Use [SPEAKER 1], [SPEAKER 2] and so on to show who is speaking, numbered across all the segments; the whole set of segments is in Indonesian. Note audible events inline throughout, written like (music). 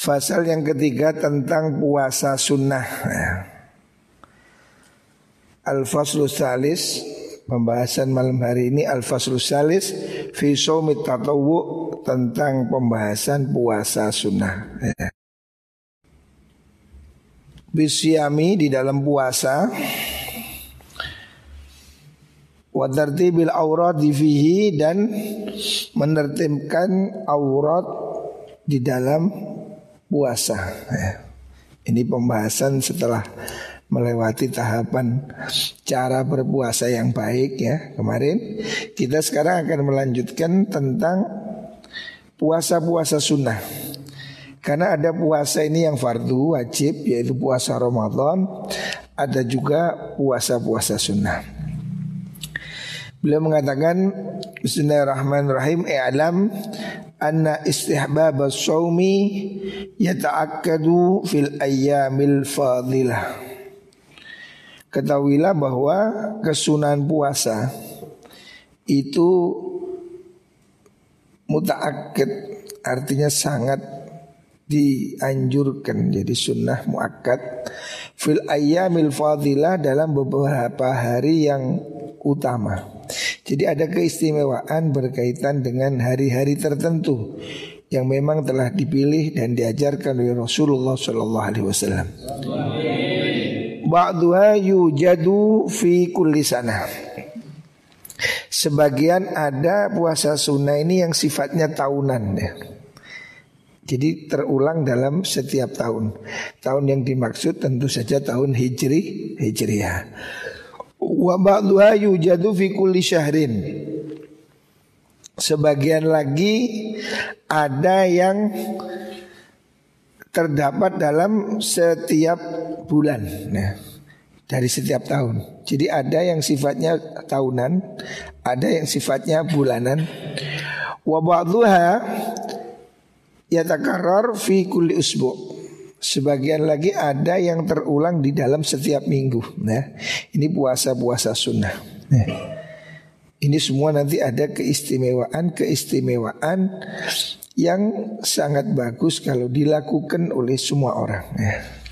[SPEAKER 1] Fasal yang ketiga tentang puasa sunnah. Al-Faslu Salis Pembahasan malam hari ini Al-Faslu Salis Fi Sawmit Tatawu Tentang pembahasan puasa sunnah Bisyami di dalam puasa Wadartibil aurat fihi Dan menertibkan aurat di dalam puasa. Ya. Ini pembahasan setelah melewati tahapan cara berpuasa yang baik ya kemarin. Kita sekarang akan melanjutkan tentang puasa-puasa sunnah. Karena ada puasa ini yang fardu wajib yaitu puasa Ramadan, ada juga puasa-puasa sunnah. Beliau mengatakan Bismillahirrahmanirrahim I'lam anna istihbab as-sawmi yata'akkadu fil ayyamil fadilah. Ketahuilah bahwa kesunahan puasa itu mutaakkad artinya sangat dianjurkan jadi sunnah muakkad fil ayyamil fadilah dalam beberapa hari yang utama. Jadi ada keistimewaan berkaitan dengan hari-hari tertentu yang memang telah dipilih dan diajarkan oleh Rasulullah Shallallahu Alaihi Wasallam. Ba'duha yujadu fi kulli sana. Sebagian ada puasa sunnah ini yang sifatnya tahunan ya. Jadi terulang dalam setiap tahun. Tahun yang dimaksud tentu saja tahun Hijri Hijriah. Wa ba'duha yujadu fi kulli syahrin. Sebagian lagi ada yang terdapat dalam setiap bulan. Nah, dari setiap tahun. Jadi ada yang sifatnya tahunan, ada yang sifatnya bulanan. Wa ba'dhuha yatakarrar fi kulli usbu'. Sebagian lagi ada yang terulang di dalam setiap minggu. Nah, ini puasa-puasa sunnah. Nah, ini semua nanti ada keistimewaan-keistimewaan yang sangat bagus kalau dilakukan oleh semua orang. Nah,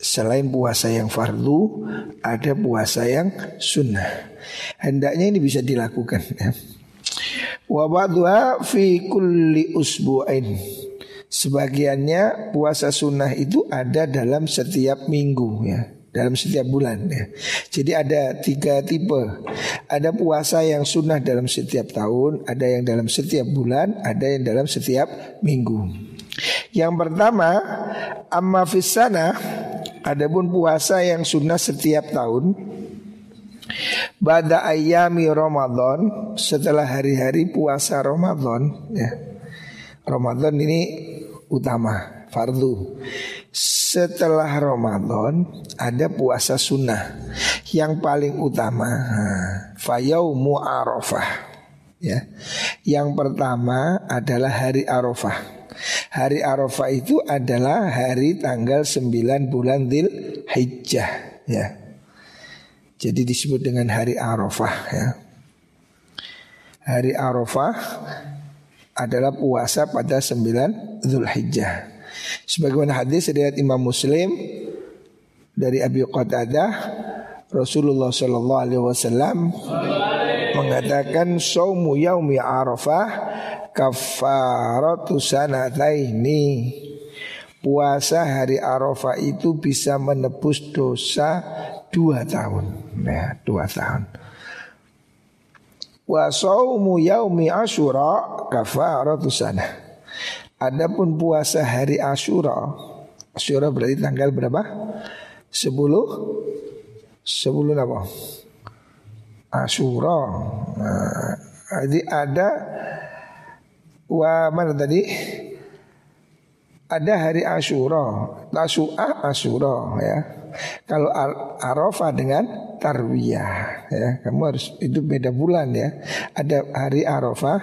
[SPEAKER 1] selain puasa yang fardu, ada puasa yang sunnah. Hendaknya ini bisa dilakukan. Ya. Wa fi kulli usbu'ain. Sebagiannya puasa sunnah itu ada dalam setiap minggu ya dalam setiap bulan ya. Jadi ada tiga tipe. Ada puasa yang sunnah dalam setiap tahun, ada yang dalam setiap bulan, ada yang dalam setiap minggu. Yang pertama, amma fisana, adapun puasa yang sunnah setiap tahun. Pada ayami Ramadan setelah hari-hari puasa Ramadan ya. Ramadan ini utama, fardu. Setelah Ramadan ada puasa sunnah yang paling utama, fayaumu arafah. Ya. Yang pertama adalah hari Arafah. Hari Arafah itu adalah hari tanggal 9 bulan Dhul Hijjah ya. Jadi disebut dengan hari Arafah ya. Hari Arafah adalah puasa pada 9 Zulhijjah. Sebagaimana hadis riwayat Imam Muslim dari Abi Qatadah Rasulullah Shallallahu alaihi wasallam mengatakan saumu yaumi Arafah kafaratu sanataini. Puasa hari Arafah itu bisa menebus dosa dua tahun. Nah, dua tahun. Wa saumu yaumi asyura kafaratu sana. Adapun puasa hari Asyura, Asyura berarti tanggal berapa? 10 10 apa? Asyura. Nah, jadi ada wa mana tadi? Ada hari Asyura, Tasu'ah Asyura ya. Kalau Arafah dengan tarwiyah ya. Kamu harus itu beda bulan ya. Ada hari Arafah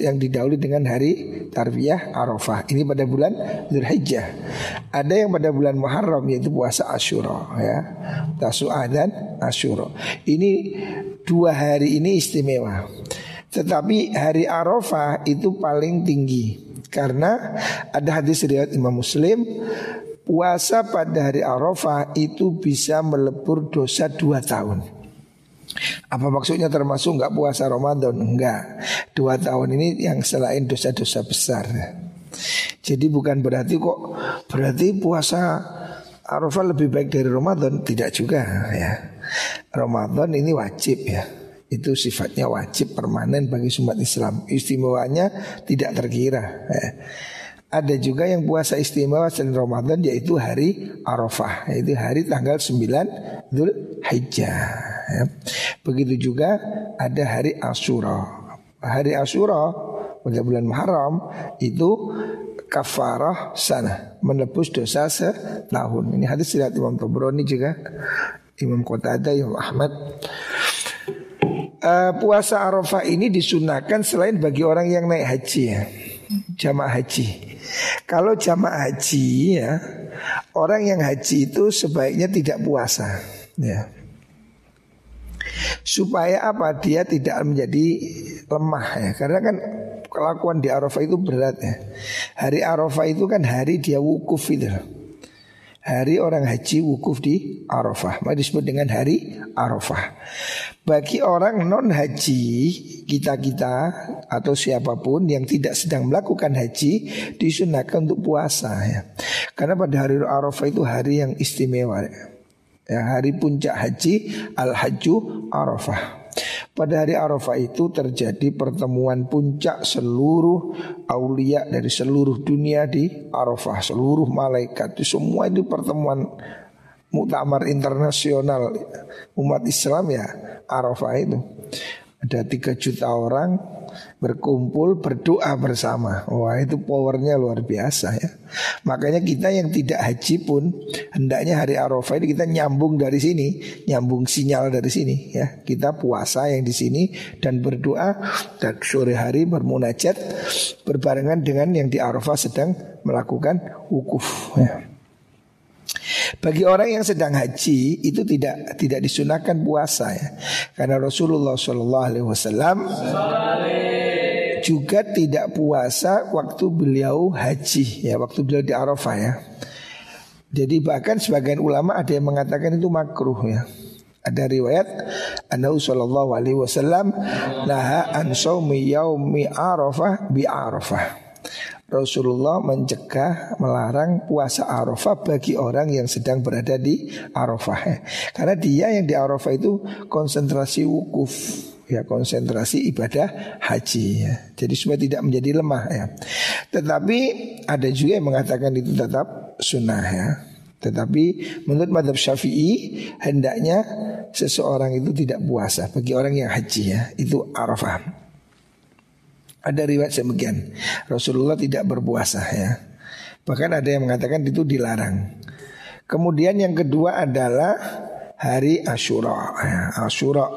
[SPEAKER 1] yang didahului dengan hari tarwiyah Arafah. Ini pada bulan Zulhijjah. Ada yang pada bulan Muharram yaitu puasa Asyura ya. Tasu'ah dan Asyura. Ini dua hari ini istimewa. Tetapi hari Arafah itu paling tinggi Karena ada hadis riwayat Imam Muslim Puasa pada hari Arafah itu bisa melebur dosa dua tahun Apa maksudnya termasuk nggak puasa Ramadan? Enggak Dua tahun ini yang selain dosa-dosa besar Jadi bukan berarti kok Berarti puasa Arafah lebih baik dari Ramadan Tidak juga ya Ramadan ini wajib ya itu sifatnya wajib permanen bagi umat Islam. Istimewanya tidak terkira. Ya. Ada juga yang puasa istimewa selain Ramadan yaitu hari Arafah, yaitu hari tanggal 9 Dhul Hijjah. Ya. Begitu juga ada hari Ashura. Hari Ashura pada bulan Muharram itu kafarah sana menebus dosa setahun. Ini hadis riwayat Imam Tabrani juga Imam Qatadah, Imam Ahmad uh, puasa Arafah ini disunahkan selain bagi orang yang naik haji ya. Jamaah haji. Kalau jamaah haji ya, orang yang haji itu sebaiknya tidak puasa ya. Supaya apa? Dia tidak menjadi lemah ya. Karena kan kelakuan di Arafah itu berat ya. Hari Arafah itu kan hari dia wukuf itu hari orang haji wukuf di Arafah. Maka disebut dengan hari Arafah. Bagi orang non haji kita-kita atau siapa pun yang tidak sedang melakukan haji disunahkan untuk puasa ya. Karena pada hari Arafah itu hari yang istimewa. Ya, hari puncak haji Al-Hajju Arafah. Pada hari Arafah itu terjadi pertemuan puncak seluruh aulia dari seluruh dunia di Arafah, seluruh malaikat. Itu semua itu pertemuan muktamar internasional. Umat Islam ya Arafah itu. Ada tiga juta orang berkumpul berdoa bersama. Wah itu powernya luar biasa ya. Makanya kita yang tidak haji pun hendaknya hari Arafah ini kita nyambung dari sini, nyambung sinyal dari sini ya. Kita puasa yang di sini dan berdoa dan sore hari bermunajat berbarengan dengan yang di Arafah sedang melakukan wukuf ya. Bagi orang yang sedang haji itu tidak tidak disunahkan puasa ya. Karena Rasulullah Shallallahu alaihi wasallam juga tidak puasa waktu beliau haji ya, waktu beliau di Arafah ya. Jadi bahkan sebagian ulama ada yang mengatakan itu makruh ya. Ada riwayat Anahu sallallahu alaihi wasallam naha an yaumi Arafah bi Arafah. Rasulullah mencegah melarang puasa Arafah bagi orang yang sedang berada di Arafah ya. Karena dia yang di Arafah itu konsentrasi wukuf ya konsentrasi ibadah haji ya. Jadi supaya tidak menjadi lemah ya. Tetapi ada juga yang mengatakan itu tetap sunnah ya. Tetapi menurut madhab syafi'i hendaknya seseorang itu tidak puasa bagi orang yang haji ya. Itu Arafah. Ada riwayat demikian. Rasulullah tidak berpuasa ya. Bahkan ada yang mengatakan itu dilarang. Kemudian yang kedua adalah hari Ashura. Ya, Ashura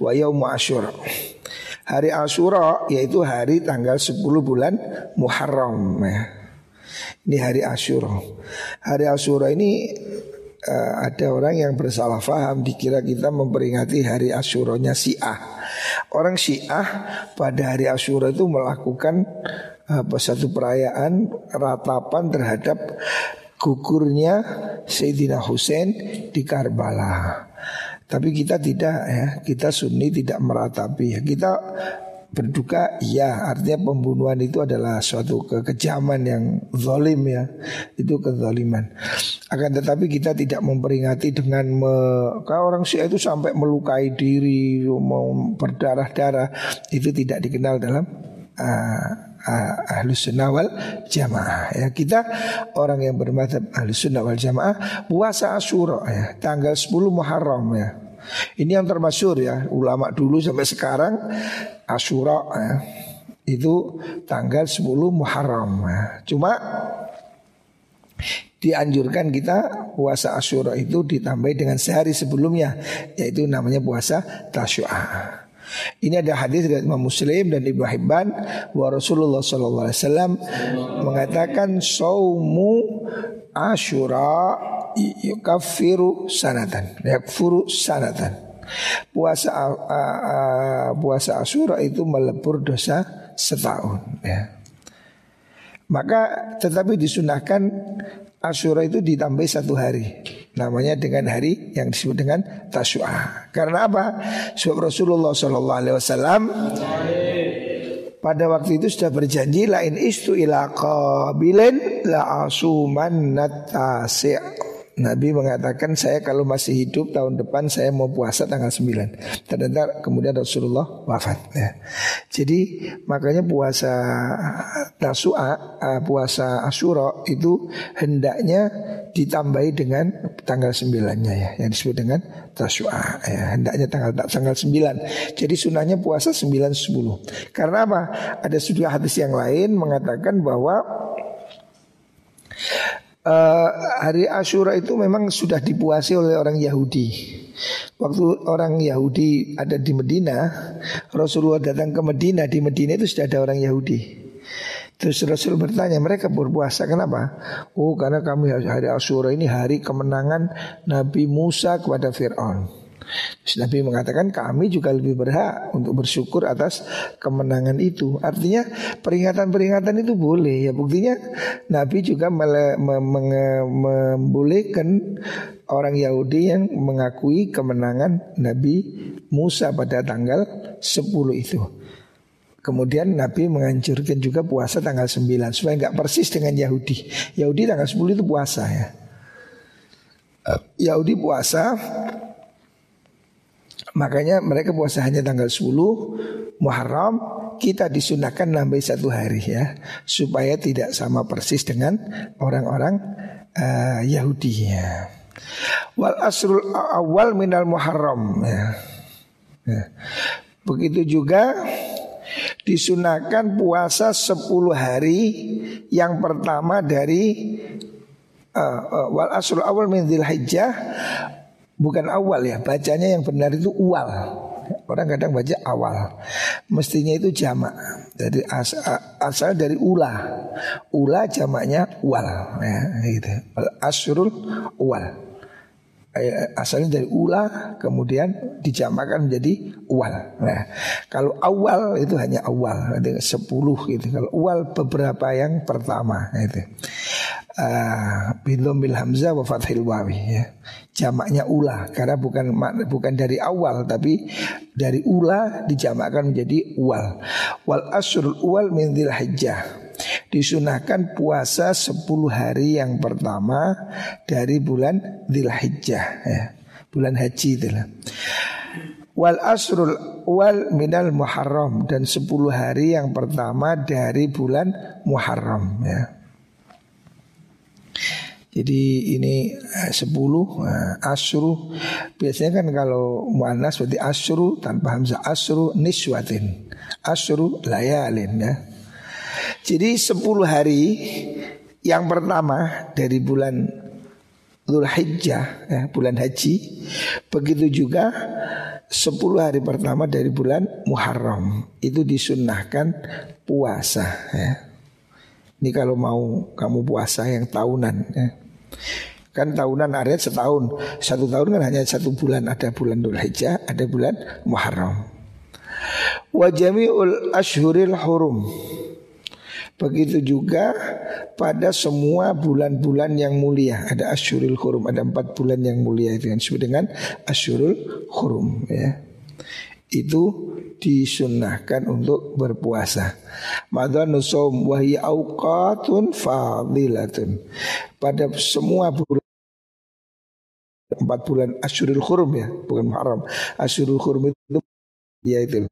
[SPEAKER 1] wa yaumu Ashura. Hari Ashura yaitu hari tanggal 10 bulan Muharram ya. Ini hari Ashura. Hari Ashura ini uh, ada orang yang bersalah faham dikira kita memperingati hari Asyuranya Syiah. Orang Syiah pada hari Asyura itu melakukan apa satu perayaan ratapan terhadap gugurnya Sayyidina Hussein di Karbala. Tapi kita tidak ya, kita Sunni tidak meratapi. Kita berduka iya. Artinya pembunuhan itu adalah suatu kekejaman yang zalim ya. Itu kezaliman. Akan tetapi kita tidak memperingati dengan me, kalau orang Syiah itu sampai melukai diri mau berdarah-darah itu tidak dikenal dalam uh, ahlus sunnah wal jamaah ya. Kita orang yang bermadzhab ahlus sunnah wal jamaah puasa Asyura ya. Tanggal 10 Muharram ya. Ini yang termasyur ya. Ulama dulu sampai sekarang Asyura ya, itu tanggal 10 Muharram ya. Cuma dianjurkan kita puasa Asyura itu ditambah dengan sehari sebelumnya yaitu namanya puasa Tasyu'ah. Ini ada hadis dari Imam Muslim dan Ibnu Hibban bahwa Rasulullah wasallam mengatakan saumu Asyura yukaffiru sanatan, yakfuru sanatan. Puasa uh, uh, puasa Asyura itu melebur dosa setahun ya. Maka tetapi disunahkan Asyura itu ditambah satu hari Namanya dengan hari yang disebut dengan Tasyua Karena apa? Sebab Rasulullah SAW pada waktu itu sudah berjanji lain istu ila qabilin la asuman natasi' Nabi mengatakan saya kalau masih hidup tahun depan saya mau puasa tanggal 9 Ternyata kemudian Rasulullah wafat ya. Jadi makanya puasa Tasua, uh, puasa Asyura itu hendaknya ditambahi dengan tanggal 9-nya ya Yang disebut dengan Tasua ya. Hendaknya tanggal tanggal 9 Jadi sunahnya puasa 9 10 Karena apa? Ada sudah hadis yang lain mengatakan bahwa uh, hari Ashura itu memang sudah dipuasi oleh orang Yahudi. Waktu orang Yahudi ada di Medina, Rasulullah datang ke Medina, di Medina itu sudah ada orang Yahudi. Terus Rasul bertanya mereka berpuasa kenapa? Oh karena kami hari Ashura ini hari kemenangan Nabi Musa kepada Fir'aun. Terus Nabi mengatakan kami juga lebih berhak untuk bersyukur atas kemenangan itu. Artinya peringatan-peringatan itu boleh ya buktinya Nabi juga mele, me, me, membolehkan orang Yahudi yang mengakui kemenangan Nabi Musa pada tanggal 10 itu. Kemudian Nabi menganjurkan juga puasa tanggal 9 supaya nggak persis dengan Yahudi. Yahudi tanggal 10 itu puasa ya. Yahudi puasa Makanya mereka puasa hanya tanggal 10 Muharram Kita disunahkan nambah satu hari ya Supaya tidak sama persis dengan orang-orang uh, Yahudi ya Wal asrul awal minal Muharram ya. ya. Begitu juga disunahkan puasa 10 hari yang pertama dari uh, uh, wal asrul awal min Hijjah Bukan awal ya, bacanya yang benar itu uwal. Orang kadang baca awal. Mestinya itu jamak. Jadi as, asal dari ula. Ula jamaknya uwal ya, gitu. Asrul uwal. Asalnya dari ula kemudian dijamakkan menjadi uwal. Nah, kalau awal itu hanya awal, ada sepuluh gitu. Kalau uwal beberapa yang pertama itu. Uh, bil hamzah wa fathil wawi ya jamaknya ula karena bukan bukan dari awal tapi dari ula dijamakkan menjadi ual. Wal asrul ual min hijjah. Disunahkan puasa 10 hari yang pertama dari bulan Dzulhijjah ya. Bulan haji itu lah. Wal asrul wal minal muharram dan 10 hari yang pertama dari bulan Muharram ya. Jadi ini eh, sepuluh eh, asru biasanya kan kalau muannas berarti asru tanpa hamzah asru niswatin asru layalin ya. Jadi sepuluh hari yang pertama dari bulan Dhul Hijjah ya, bulan haji begitu juga sepuluh hari pertama dari bulan Muharram. Itu disunnahkan puasa ya. Ini kalau mau kamu puasa yang tahunan ya. Kan tahunan area setahun. Satu tahun kan hanya satu bulan. Ada bulan Dhul Hijjah Ada bulan Muharram. Wajami'ul ashuril hurum Begitu juga pada semua bulan-bulan yang mulia Ada ashuril hurum Ada empat bulan yang mulia itu yang disebut dengan ashurul hurum ya. Itu disunnahkan untuk berpuasa. Madhanu auqatun fadilatun. Pada semua bulan empat bulan Asyurul Hurum ya, bukan Muharram. Asyurul Hurum itu ya itu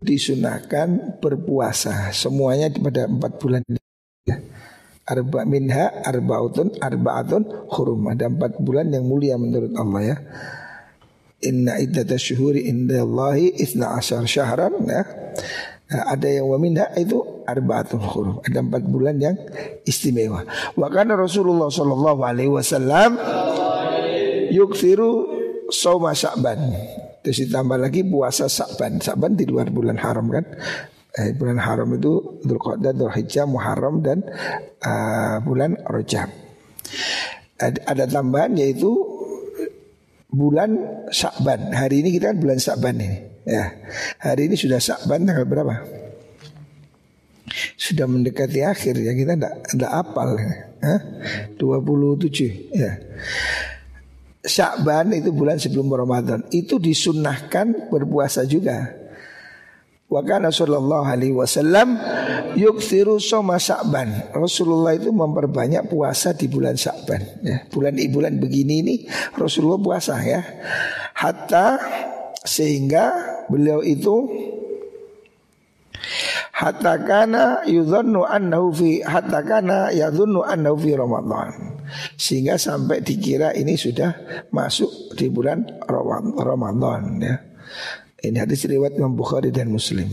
[SPEAKER 1] disunahkan berpuasa semuanya pada empat bulan. Arba minha arbautun arbaatun hurum ada empat bulan yang mulia menurut Allah ya. Inna iddata syuhuri inda Allahi isna asyar syahran ya. Nah, ada yang waminha itu arbaatul hurum. Ada empat bulan yang istimewa. Wa kana Rasulullah sallallahu alaihi wasallam yukthiru sauma Sya'ban. Terus ditambah lagi puasa Sya'ban. Sya'ban di luar bulan haram kan. Eh, bulan haram itu Dzulqa'dah, Dzulhijjah, Muharram dan uh, bulan Rajab. Ada, ada tambahan yaitu bulan Sya'ban. Hari ini kita kan bulan Sya'ban ini. Ya. Hari ini sudah Sya'ban tanggal berapa? sudah mendekati akhir ya kita tidak tidak apal ya. Hah? 27 ya. Syakban itu bulan sebelum Ramadan itu disunahkan berpuasa juga. Wa kana sallallahu alaihi wasallam yukthiru soma Sya'ban. Rasulullah itu memperbanyak puasa di bulan Sya'ban ya. Bulan bulan begini ini Rasulullah puasa ya. Hatta sehingga beliau itu hatta kana yudhannu annahu fi hatta kana yadhunnu annahu fi Ramadan sehingga sampai dikira ini sudah masuk di bulan Ramadan ya. Ini hadis riwayat Imam Bukhari dan Muslim.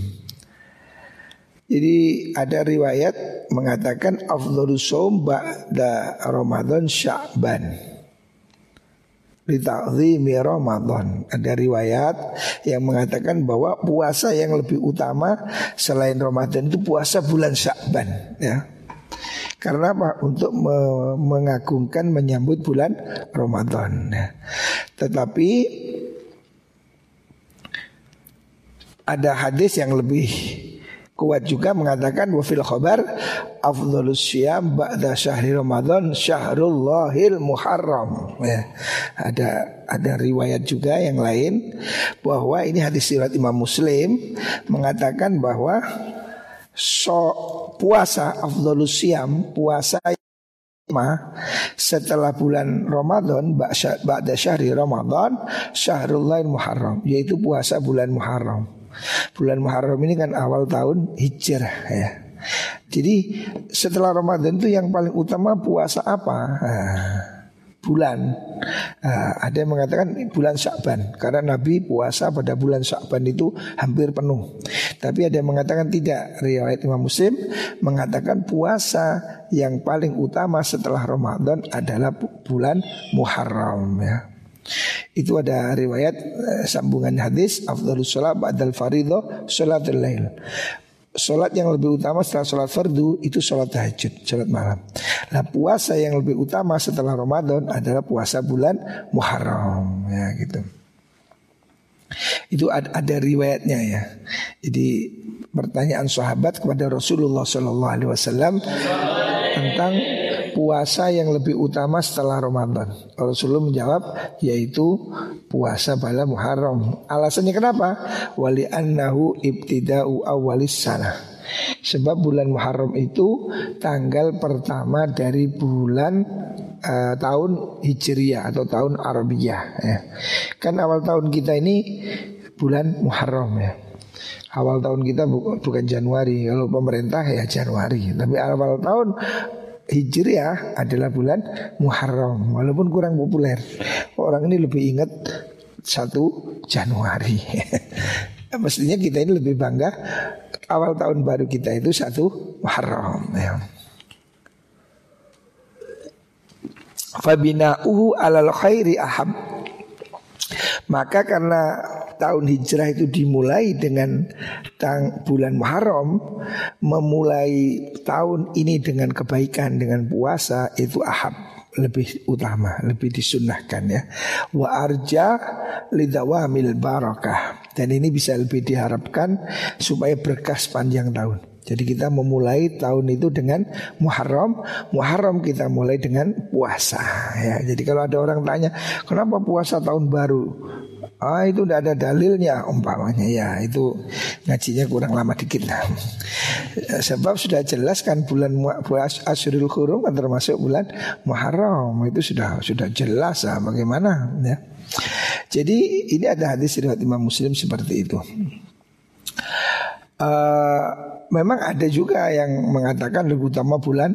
[SPEAKER 1] Jadi ada riwayat mengatakan afdhalus shaum ba'da Ramadan Sya'ban. Lita'zimi Ramadan Ada riwayat yang mengatakan bahwa puasa yang lebih utama selain Ramadan itu puasa bulan Sya'ban ya. Karena apa? Untuk me mengagungkan menyambut bulan Ramadan. Ya. Tetapi ada hadis yang lebih kuat juga mengatakan wafil khabar afdhalus syiyam ba'da syahri Ramadan syahrullahil muharram. Ya. Ada ada riwayat juga yang lain bahwa ini hadis riwayat Imam Muslim mengatakan bahwa so puasa afdhalus siam puasa setelah bulan Ramadan ba'da syahri Ramadan syahrul muharram yaitu puasa bulan Muharram. Bulan Muharram ini kan awal tahun Hijrah ya. Jadi setelah Ramadan itu yang paling utama puasa apa? Nah, bulan. Nah, ada yang mengatakan bulan Syakban karena Nabi puasa pada bulan Syakban itu hampir penuh. Tapi ada yang mengatakan tidak. Riwayat Imam Muslim mengatakan puasa yang paling utama setelah Ramadan adalah bulan Muharram ya. Itu ada riwayat eh, sambungan hadis afdhalus shalat ba'dal fardhu salatul lail. Sholat yang lebih utama setelah sholat fardu itu sholat tahajud, sholat malam. Nah puasa yang lebih utama setelah Ramadan adalah puasa bulan Muharram, ya gitu. Itu ada, ada riwayatnya ya. Jadi pertanyaan sahabat kepada Rasulullah Shallallahu Alaihi Wasallam tentang puasa yang lebih utama setelah Ramadan? Rasulullah menjawab yaitu puasa pada Muharram. Alasannya kenapa? Wali annahu ibtida'u awalis sana. Sebab bulan Muharram itu tanggal pertama dari bulan uh, tahun Hijriah atau tahun Arabiyah ya. Kan awal tahun kita ini bulan Muharram ya. Awal tahun kita bukan Januari Kalau pemerintah ya Januari Tapi awal tahun Hijriah adalah bulan Muharram walaupun kurang populer. Orang ini lebih ingat satu Januari. (laughs) Mestinya kita ini lebih bangga awal tahun baru kita itu satu Muharram. Ya. Fabina'uhu alal khairi ahab. Maka karena tahun hijrah itu dimulai dengan tang bulan Muharram, memulai tahun ini dengan kebaikan dengan puasa itu ahab lebih utama, lebih disunahkan ya. Wa arja lidawamil barakah. Dan ini bisa lebih diharapkan supaya berkah sepanjang tahun. Jadi kita memulai tahun itu dengan Muharram, Muharram kita mulai dengan puasa ya. Jadi kalau ada orang tanya, "Kenapa puasa tahun baru?" Ah itu tidak ada dalilnya umpamanya ya itu ngajinya kurang lama dikit lah. (laughs) Sebab sudah jelas kan bulan Asyurul Hurum kan termasuk bulan Muharram itu sudah sudah jelas lah bagaimana ya. Jadi ini ada hadis riwayat Imam Muslim seperti itu. Uh, memang ada juga yang mengatakan lebih utama bulan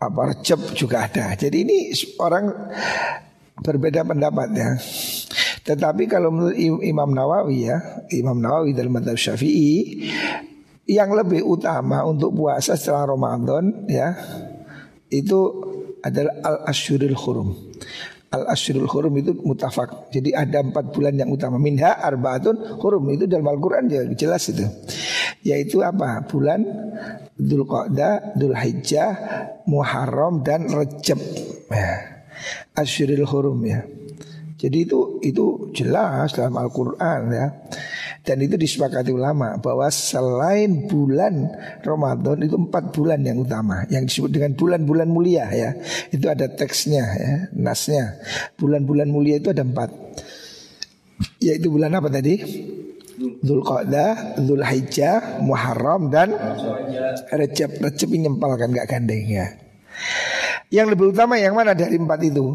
[SPEAKER 1] apa Recep juga ada. Jadi ini orang berbeda pendapat ya. Tetapi kalau menurut Imam Nawawi ya, Imam Nawawi dalam madhab Syafi'i yang lebih utama untuk puasa setelah Ramadan ya itu adalah al ashurul hurum. Al ashurul hurum itu mutafak. Jadi ada empat bulan yang utama. Minha arbaatun hurum itu dalam Al-Quran jelas itu. Yaitu apa? Bulan Dhul Qa'dah, Dhul Hijjah, Muharram dan Recep. Ya. Ashurul hurum ya. Jadi itu itu jelas dalam Al-Qur'an ya. Dan itu disepakati ulama bahwa selain bulan Ramadan itu empat bulan yang utama yang disebut dengan bulan-bulan mulia ya. Itu ada teksnya ya, nasnya. Bulan-bulan mulia itu ada empat. Yaitu bulan apa tadi? Zulqa'dah, Zulhijjah, Muharram dan Rejab. Rejab ini nyempal kan gak gandeng ya. Yang lebih utama yang mana dari empat itu?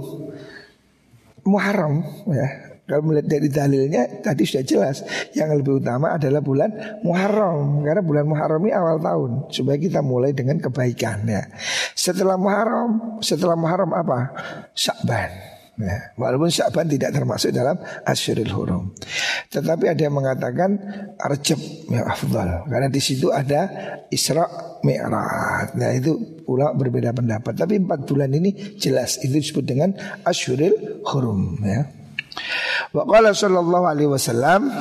[SPEAKER 1] Muharram ya. Kalau melihat dari dalilnya tadi sudah jelas Yang lebih utama adalah bulan Muharram Karena bulan Muharram ini awal tahun Supaya kita mulai dengan kebaikan ya. Setelah Muharram Setelah Muharram apa? Syakban Ya, walaupun Sya'ban tidak termasuk dalam Asyuril Hurum. Tetapi ada yang mengatakan Arjab yang afdal karena di situ ada Isra Mi'raj. Nah, itu ulama berbeda pendapat. Tapi empat bulan ini jelas itu disebut dengan Asyuril Hurum ya. Wa sallallahu alaihi wasallam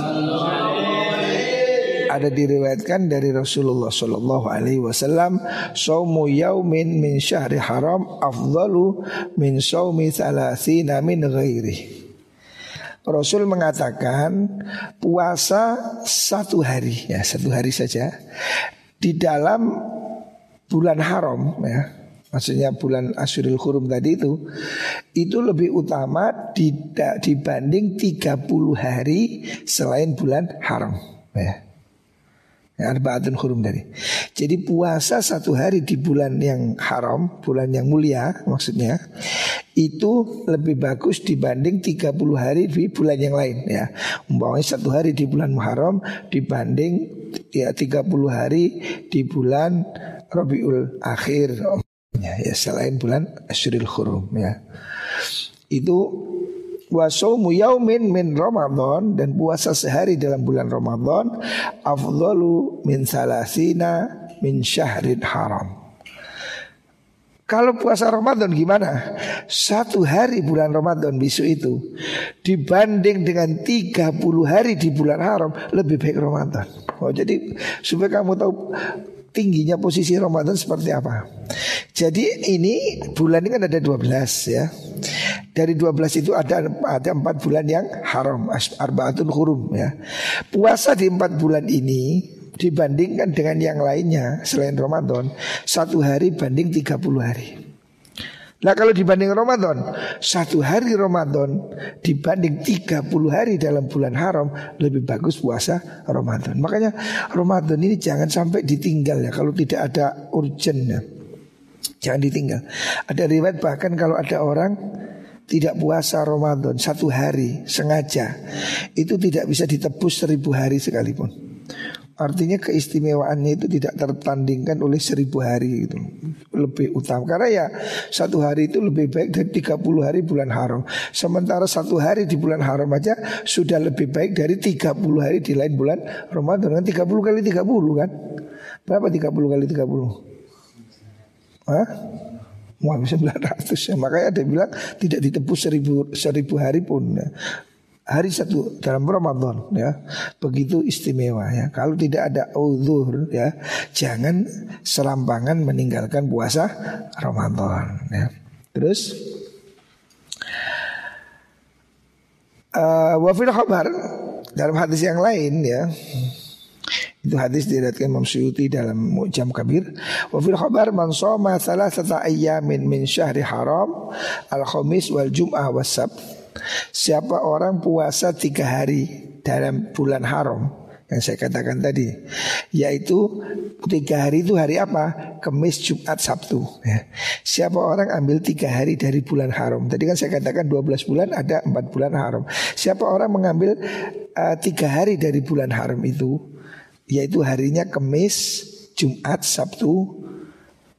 [SPEAKER 1] ada diriwayatkan dari Rasulullah Shallallahu Alaihi Wasallam saumu yaumin min syahri haram afdalu min saumi thalathina min ghairi Rasul mengatakan puasa satu hari ya satu hari saja di dalam bulan haram ya maksudnya bulan Asyurul Hurum tadi itu itu lebih utama dibanding 30 hari selain bulan haram ya. Arba'atun hurum dari. Jadi puasa satu hari di bulan yang haram, bulan yang mulia maksudnya, itu lebih bagus dibanding 30 hari di bulan yang lain ya. Umpamanya satu hari di bulan Muharram dibanding ya 30 hari di bulan Rabiul Akhir ya, ya selain bulan Asyuril Hurum ya. Itu wa saumu yaumin min Ramadan dan puasa sehari dalam bulan Ramadan afdalu min salasina min syahrin haram. Kalau puasa Ramadan gimana? Satu hari bulan Ramadan besok itu Dibanding dengan 30 hari di bulan haram Lebih baik Ramadan Oh jadi supaya kamu tahu tingginya posisi Ramadan seperti apa. Jadi ini bulan ini kan ada 12 ya. Dari 12 itu ada ada 4 bulan yang haram, arbaatun hurum ya. Puasa di 4 bulan ini dibandingkan dengan yang lainnya selain Ramadan, satu hari banding 30 hari. Nah kalau dibanding Ramadan Satu hari Ramadan Dibanding 30 hari dalam bulan haram Lebih bagus puasa Ramadan Makanya Ramadan ini jangan sampai ditinggal ya Kalau tidak ada urgent ya Jangan ditinggal Ada riwayat bahkan kalau ada orang tidak puasa Ramadan satu hari sengaja itu tidak bisa ditebus seribu hari sekalipun. Artinya keistimewaannya itu tidak tertandingkan oleh seribu hari itu Lebih utama. Karena ya satu hari itu lebih baik dari 30 hari bulan haram. Sementara satu hari di bulan haram aja Sudah lebih baik dari 30 hari di lain bulan Ramadan. Kan 30 kali 30 kan? Berapa 30 kali 30 Hah? Mau 900 ya Makanya ada bilang tidak ditebus seribu, seribu hari pun ya. Hari satu dalam Ramadan ya. Begitu istimewa ya. Kalau tidak ada uzur ya jangan selambangan meninggalkan puasa Ramadan ya. Terus uh, wafil khabar dalam hadis yang lain ya itu hadis diriwayatkan Imam Suyuti dalam Mu'jam Kabir. Wa fil khabar man shoma thalathata ayyamin min syahri haram al-khamis wal jum'ah was sabt Siapa orang puasa tiga hari dalam bulan haram yang saya katakan tadi yaitu tiga hari itu hari apa Kemis Jumat Sabtu ya. siapa orang ambil tiga hari dari bulan haram tadi kan saya katakan 12 bulan ada empat bulan haram siapa orang mengambil uh, tiga hari dari bulan haram itu yaitu harinya Kemis Jumat Sabtu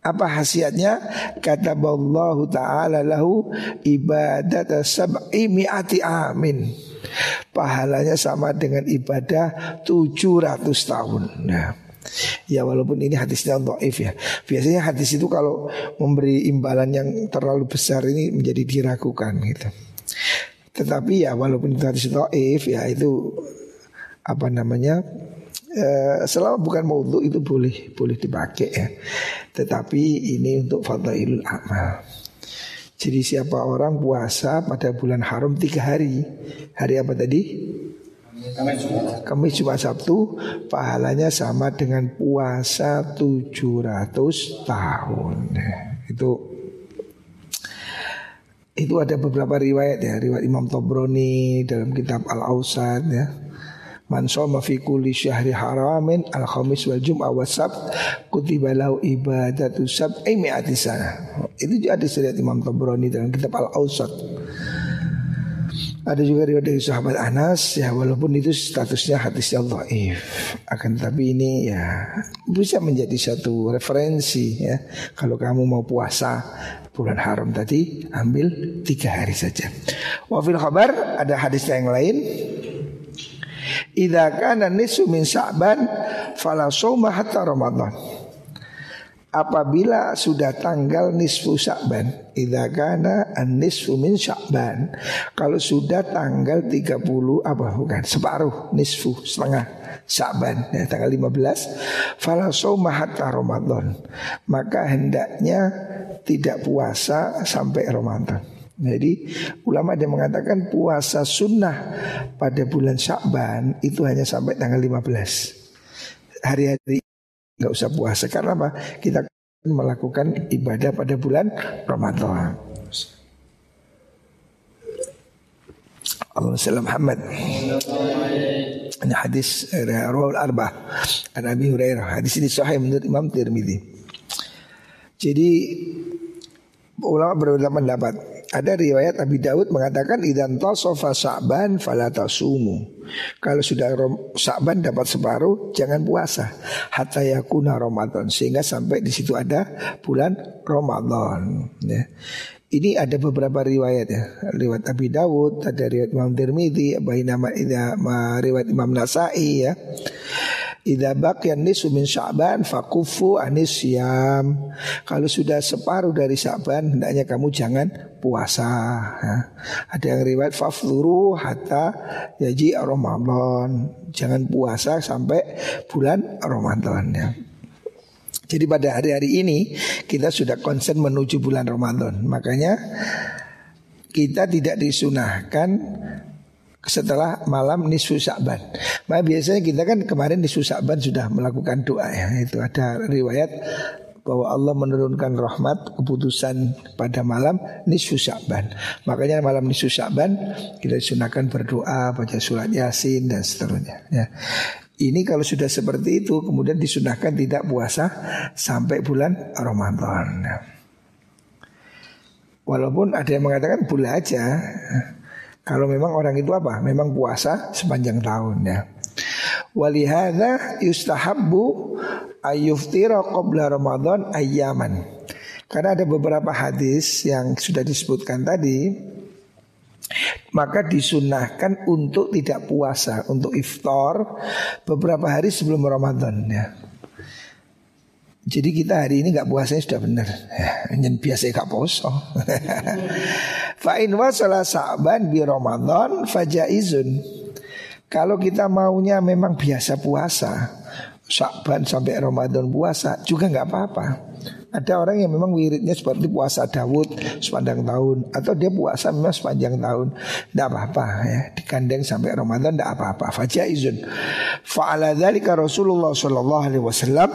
[SPEAKER 1] apa khasiatnya? Kata Allah Ta'ala lahu ibadat sab'i mi'ati amin. Pahalanya sama dengan ibadah 700 tahun. Nah, Ya walaupun ini hadisnya dhaif ya. Biasanya hadis itu kalau memberi imbalan yang terlalu besar ini menjadi diragukan gitu. Tetapi ya walaupun itu hadis dhaif ya itu apa namanya Eh, selama bukan maudhu itu boleh boleh dipakai ya. Tetapi ini untuk fadailul amal. Jadi siapa orang puasa pada bulan haram tiga hari Hari apa tadi? Kamis Jumat Sabtu pahalanya sama dengan puasa 700 tahun. Itu itu ada beberapa riwayat ya, riwayat Imam Tobroni dalam kitab Al-Ausad ya. Man shoma fi kulli syahri haramin al khamis wal jum'ah wa sabt kutiba lahu ibadatu sab'i mi'ati sana. Itu juga ada riwayat Imam Tobroni dalam kitab Al-Ausad. Ada juga riwayat dari sahabat Anas ya walaupun itu statusnya hadisnya dhaif. Akan tapi ini ya bisa menjadi satu referensi ya. Kalau kamu mau puasa bulan haram tadi ambil tiga hari saja. Wafil khabar ada hadis yang lain. Idza kana nisu min Sya'ban fala hatta Ramadan. Apabila sudah tanggal nisfu Sya'ban idza kana an-nisfu min Sya'ban kalau sudah tanggal 30 apa? Bukan separuh nisfu setengah Sya'ban ya, tanggal 15 fala shauma hatta Ramadan. Maka hendaknya tidak puasa sampai Ramadan jadi ulama ada mengatakan puasa sunnah pada bulan Sya'ban itu hanya sampai tanggal 15 hari-hari nggak usah puasa karena apa? Kita melakukan ibadah pada bulan Ramadan. Allahumma Muhammad. Ini hadis Rawal Arba An Abi Hurairah. Hadis ini sahih menurut Imam Tirmidzi. Jadi ulama berbeda pendapat. Ada riwayat Abi Daud mengatakan idan tasofa Sa'ban fala tasumu. Kalau sudah Sa'ban dapat separuh jangan puasa hatta yakuna Ramadan sehingga sampai di situ ada bulan Ramadan ya. Ini ada beberapa riwayat ya. Riwayat Abi Dawud, ada riwayat Imam Tirmidzi, nama riwayat Imam Nasai ya. Idza baqiya nisu min Sya'ban fakufu anis yam. Kalau sudah separuh dari Sya'ban hendaknya kamu jangan puasa. Ya. Ada yang riwayat fafluru hatta yaji Ramadan. Jangan puasa sampai bulan Ramadan ya. Jadi pada hari-hari ini kita sudah konsen menuju bulan Ramadan. Makanya kita tidak disunahkan setelah malam nisfu Sa'ban. Nah, biasanya kita kan kemarin nisfu Sa'ban sudah melakukan doa ya. Itu ada riwayat bahwa Allah menurunkan rahmat keputusan pada malam nisfu Sa'ban. Makanya malam nisfu Sa'ban kita sunahkan berdoa, baca surat Yasin dan seterusnya ya. Ini kalau sudah seperti itu kemudian disunahkan tidak puasa sampai bulan Ramadan. Walaupun ada yang mengatakan boleh aja kalau memang orang itu apa? Memang puasa sepanjang tahun ya. Walihada yustahabbu ayuftira qabla Ramadan ayyaman. Karena ada beberapa hadis yang sudah disebutkan tadi maka disunahkan untuk tidak puasa untuk iftar beberapa hari sebelum Ramadan ya. Jadi kita hari ini nggak puasanya sudah benar. Ya, biasa nggak poso. (laughs) Fa in wasala sa'ban bi Ramadan fajaizun. Kalau kita maunya memang biasa puasa, Sa'ban sampai Ramadan puasa juga nggak apa-apa. Ada orang yang memang wiridnya seperti puasa Dawud sepanjang tahun atau dia puasa memang sepanjang tahun, tidak apa-apa ya. Dikandeng sampai Ramadan tidak apa-apa. Fajaizun. Fa'ala dzalika Rasulullah sallallahu alaihi wasallam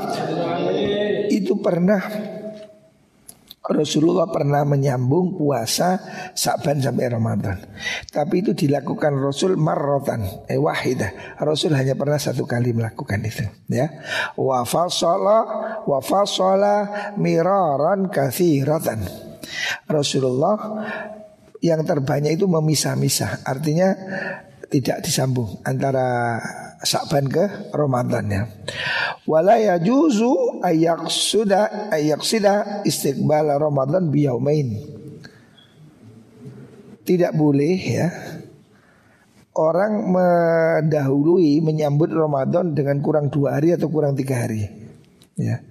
[SPEAKER 1] pernah Rasulullah pernah menyambung puasa Sa'ban sampai Ramadan. Tapi itu dilakukan Rasul marrotan, eh wahidah. Rasul hanya pernah satu kali melakukan itu, ya. Wa fasala wa fasala miraran katsiratan. Rasulullah yang terbanyak itu memisah-misah. Artinya tidak disambung antara Sa'ban ke Ramadan ya. Wala yajuzu ayyaqsuda ayyaqsida istiqbal Ramadan biyaumain. Tidak boleh ya orang mendahului menyambut Ramadan dengan kurang dua hari atau kurang tiga hari. Ya.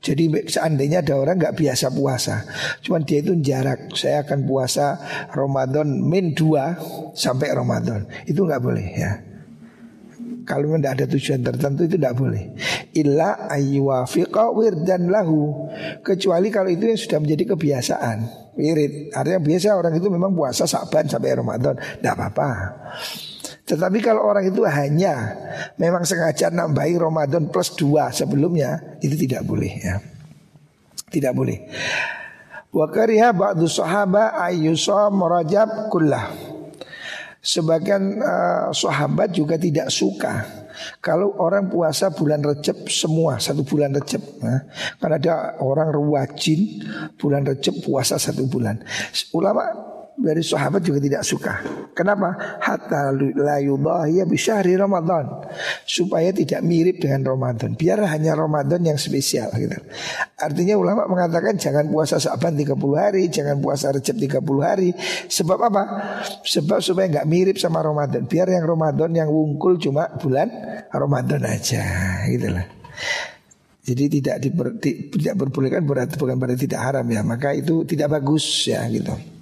[SPEAKER 1] Jadi seandainya ada orang nggak biasa puasa, cuman dia itu jarak. Saya akan puasa Ramadan min dua sampai Ramadan, itu nggak boleh ya. Kalau tidak ada tujuan tertentu itu tidak boleh. Illa ayyuwafiqa wirdan lahu. Kecuali kalau itu yang sudah menjadi kebiasaan. Wirid. Artinya biasa orang itu memang puasa saban sampai Ramadan. Tidak apa-apa. Tetapi kalau orang itu hanya memang sengaja nambahi Ramadan plus dua sebelumnya itu tidak boleh ya. Tidak boleh. Wa kariha ba'du sahaba ayyusa merajab kullah. Sebagian uh, sahabat juga tidak suka kalau orang puasa bulan Recep semua satu bulan Recep, nah, kan ada orang rewajin bulan Recep puasa satu bulan. Ulama dari sahabat juga tidak suka. Kenapa? Hatta la yudahiya bisyahri Ramadan. Supaya tidak mirip dengan Ramadan. Biar hanya Ramadan yang spesial gitu. Artinya ulama mengatakan jangan puasa Sa'ban 30 hari, jangan puasa Recep 30 hari. Sebab apa? Sebab supaya nggak mirip sama Ramadan. Biar yang Ramadan yang wungkul cuma bulan Ramadan aja gitu lah. Jadi tidak diper, tidak berbolehkan berarti bukan berarti tidak haram ya. Maka itu tidak bagus ya gitu.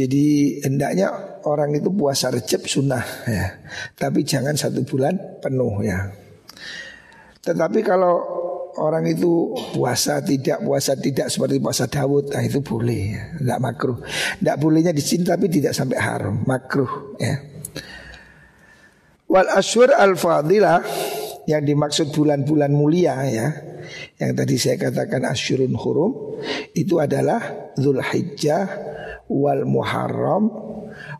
[SPEAKER 1] Jadi hendaknya orang itu puasa recep sunnah ya. Tapi jangan satu bulan penuh ya. Tetapi kalau orang itu puasa tidak puasa tidak seperti puasa Dawud, nah itu boleh ya. Tidak makruh. Tidak bolehnya di sini tapi tidak sampai haram, makruh ya. Wal asyur al fadilah yang dimaksud bulan-bulan mulia ya yang tadi saya katakan asyurun hurum itu adalah Zulhijjah wal Muharram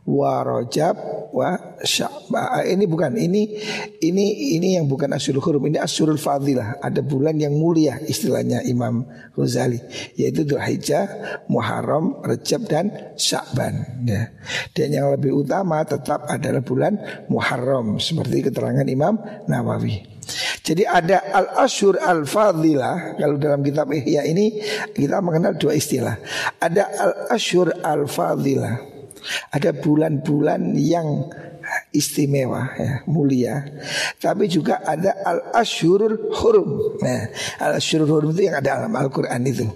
[SPEAKER 1] wa Rajab wa Sya'ban. Ini bukan ini ini ini yang bukan Asyurul Hurum, ini Asyurul Fadilah. Ada bulan yang mulia istilahnya Imam Ghazali yaitu Dzulhijjah, Muharram, Rajab dan Sya'ban ya. Dan yang lebih utama tetap adalah bulan Muharram seperti keterangan Imam Nawawi. Jadi ada al-asyur al-fadilah Kalau dalam kitab Ihya ini Kita mengenal dua istilah. Ada al-asyur al-fadilah. Ada bulan-bulan yang istimewa ya, mulia. Tapi juga ada al asyurul hurum. Nah al asyurul hurum itu yang ada dalam Al-Qur'an itu.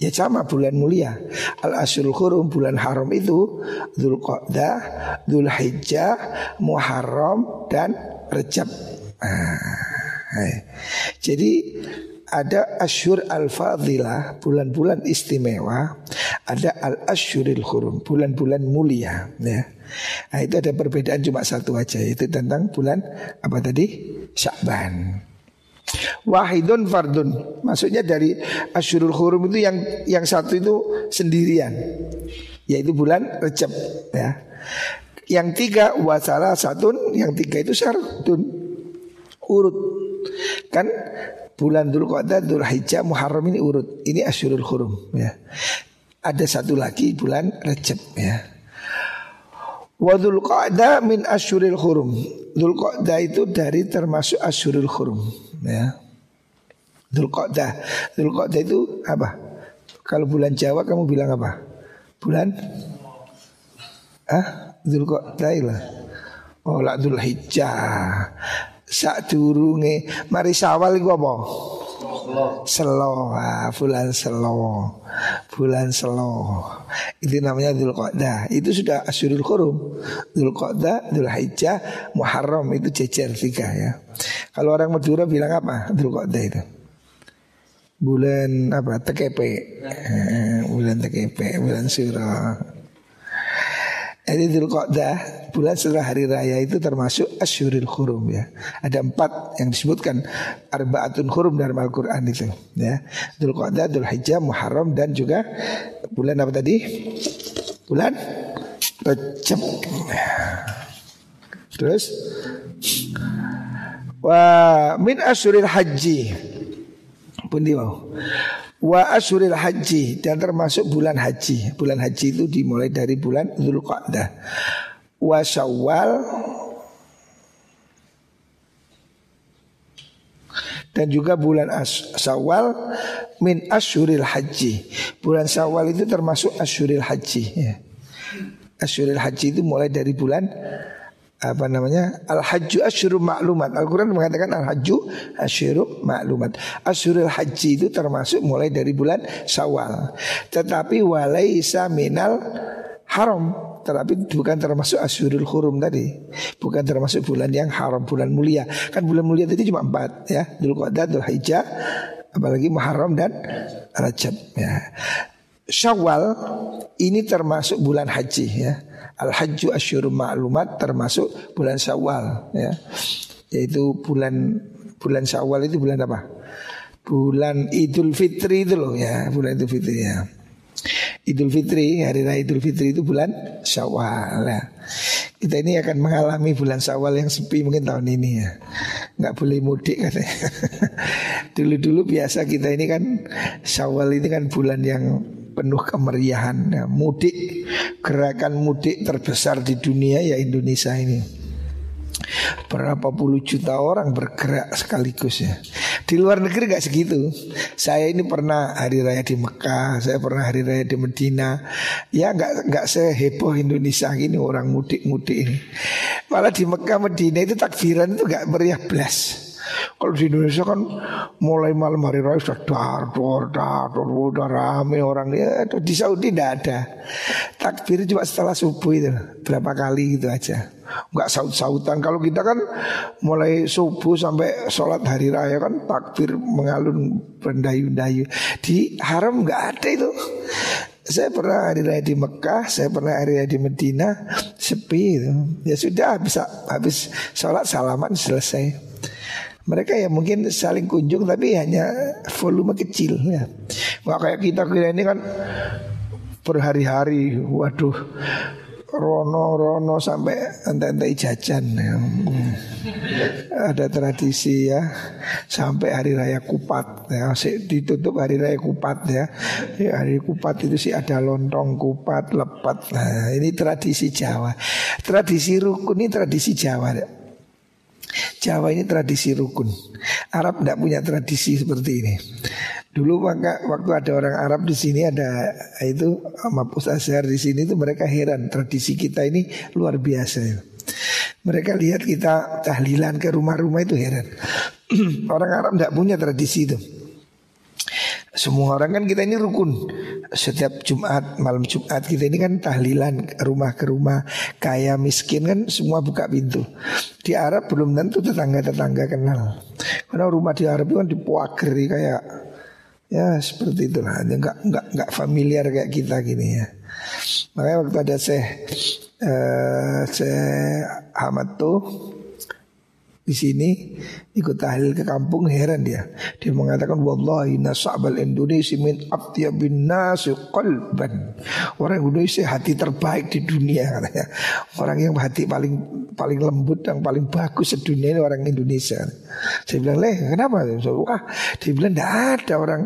[SPEAKER 1] Ya sama bulan mulia. Al asyurul hurum bulan haram itu Dzulqa'dah Dzulhijjah Muharram dan Rejab. Nah. Jadi ada asyur al-fadilah bulan-bulan istimewa, ada al-asyuril hurum bulan-bulan mulia ya. Nah, itu ada perbedaan cuma satu aja yaitu tentang bulan apa tadi? Sya'ban. Wahidun fardun. Maksudnya dari asyurul hurum itu yang yang satu itu sendirian. Yaitu bulan Recep ya. Yang tiga wasala satun, yang tiga itu syartun urut Kan bulan Dhul Qa'dah, Dhul Hijjah, Muharram ini urut. Ini Asyurul Hurum ya. Ada satu lagi bulan Rajab ya. Wa Dhul Qa'dah min Asyuril Hurum. Dhul Qa'dah itu dari termasuk Asyurul Hurum ya. Dhul Qa'dah. Dhul Qa'dah itu apa? Kalau bulan Jawa kamu bilang apa? Bulan Ah, Dhul Qa'dah lah. Oh, la Dhul Hijjah sak durunge mari sawal iku apa? Selo, ah, bulan selo, bulan selo. Itu namanya Dzulqa'dah. Itu sudah Asyurul Qurum. Dzulqa'dah, Dzulhijjah, Muharram itu jejer tiga ya. Kalau orang Madura bilang apa? Dzulqa'dah itu. Bulan apa? TKP. Eh, bulan TKP, bulan surah. Jadi Dzulqa'dah bulan setelah hari raya itu termasuk asyuril hurum ya. Ada empat yang disebutkan arbaatun hurum dalam Al-Qur'an itu ya. Dzulqa'dah, Dzulhijjah, Muharram dan juga bulan apa tadi? Bulan Rajab. Terus wa min asyuril haji pun mau Wa asyuril haji dan termasuk bulan haji. Bulan haji itu dimulai dari bulan Dzulqa'dah. Wa Syawal dan juga bulan Syawal min asyuril haji. Bulan Syawal itu termasuk asyuril haji ya. Asyuril haji itu mulai dari bulan apa namanya al hajju asyuru maklumat al Quran mengatakan al hajju asyuru maklumat asyurul haji itu termasuk mulai dari bulan Syawal. Tetapi walaisa minal haram. Tetapi bukan termasuk asyurul hurum tadi. Bukan termasuk bulan yang haram bulan mulia. Kan bulan mulia tadi cuma empat ya. Dzulqa'dah Dzulhijjah apalagi Muharram dan Rajab ya. Syawal ini termasuk bulan haji ya. Al hajju asyurum ma'lumat termasuk bulan Syawal ya. Yaitu bulan bulan Syawal itu bulan apa? Bulan Idul Fitri itu loh ya, bulan Idul Fitri ya. Idul Fitri, hari raya Idul Fitri itu bulan Syawal ya. Kita ini akan mengalami bulan Syawal yang sepi mungkin tahun ini ya. Nggak boleh mudik katanya. (laughs) Dulu-dulu biasa kita ini kan Syawal ini kan bulan yang penuh kemeriahan ya, mudik gerakan mudik terbesar di dunia ya Indonesia ini. Berapa puluh juta orang bergerak sekaligus ya. Di luar negeri gak segitu. Saya ini pernah hari raya di Mekah saya pernah hari raya di Medina. Ya nggak nggak seheboh Indonesia gini orang mudik mudik ini. Malah di Mekah Medina itu takbiran itu gak meriah belas kalau di Indonesia kan mulai malam hari raya sudah dar, dar, dar, dar, udah rame orang ya. Di Saudi tidak ada. Takbir cuma setelah subuh itu berapa kali gitu aja. Enggak saut-sautan. Kalau kita kan mulai subuh sampai sholat hari raya kan takbir mengalun bendayu-dayu. Di haram nggak ada itu. Saya pernah hari raya di Mekah, saya pernah hari raya di Medina, sepi itu. Ya sudah bisa habis sholat salaman selesai. Mereka ya mungkin saling kunjung tapi hanya volume kecil ya. Nggak kayak kita kita ini kan berhari-hari, waduh, rono-rono sampai ente-ente jajan. Ya. Ada tradisi ya sampai hari raya Kupat ya ditutup hari raya Kupat ya. ya hari Kupat itu sih ada lontong Kupat lepat. Nah, ini tradisi Jawa. Tradisi rukun ini tradisi Jawa. Ya. Jawa ini tradisi rukun. Arab tidak punya tradisi seperti ini. Dulu waktu ada orang Arab di sini ada itu Mapus Azhar di sini itu mereka heran tradisi kita ini luar biasa. Mereka lihat kita tahlilan ke rumah-rumah itu heran. (clears throat) orang Arab tidak punya tradisi itu. Semua orang kan kita ini rukun. Setiap Jumat, malam Jumat kita ini kan tahlilan rumah ke rumah Kaya miskin kan semua buka pintu. Di Arab belum tentu tetangga-tetangga kenal. Karena rumah di Arab itu kan dipuageri kayak Ya seperti itulah. Enggak, enggak, enggak familiar kayak kita gini ya. Makanya waktu ada saya uh, Saya Ahmad tuh di sini ikut tahlil ke kampung heran dia. Dia mengatakan wallahi nasabal Indonesia min bin nasi qalban. Orang Indonesia hati terbaik di dunia katanya. Orang yang hati paling paling lembut yang paling bagus sedunia ini orang Indonesia. Saya bilang, "Leh, kenapa?" Wah, dia bilang tidak ada orang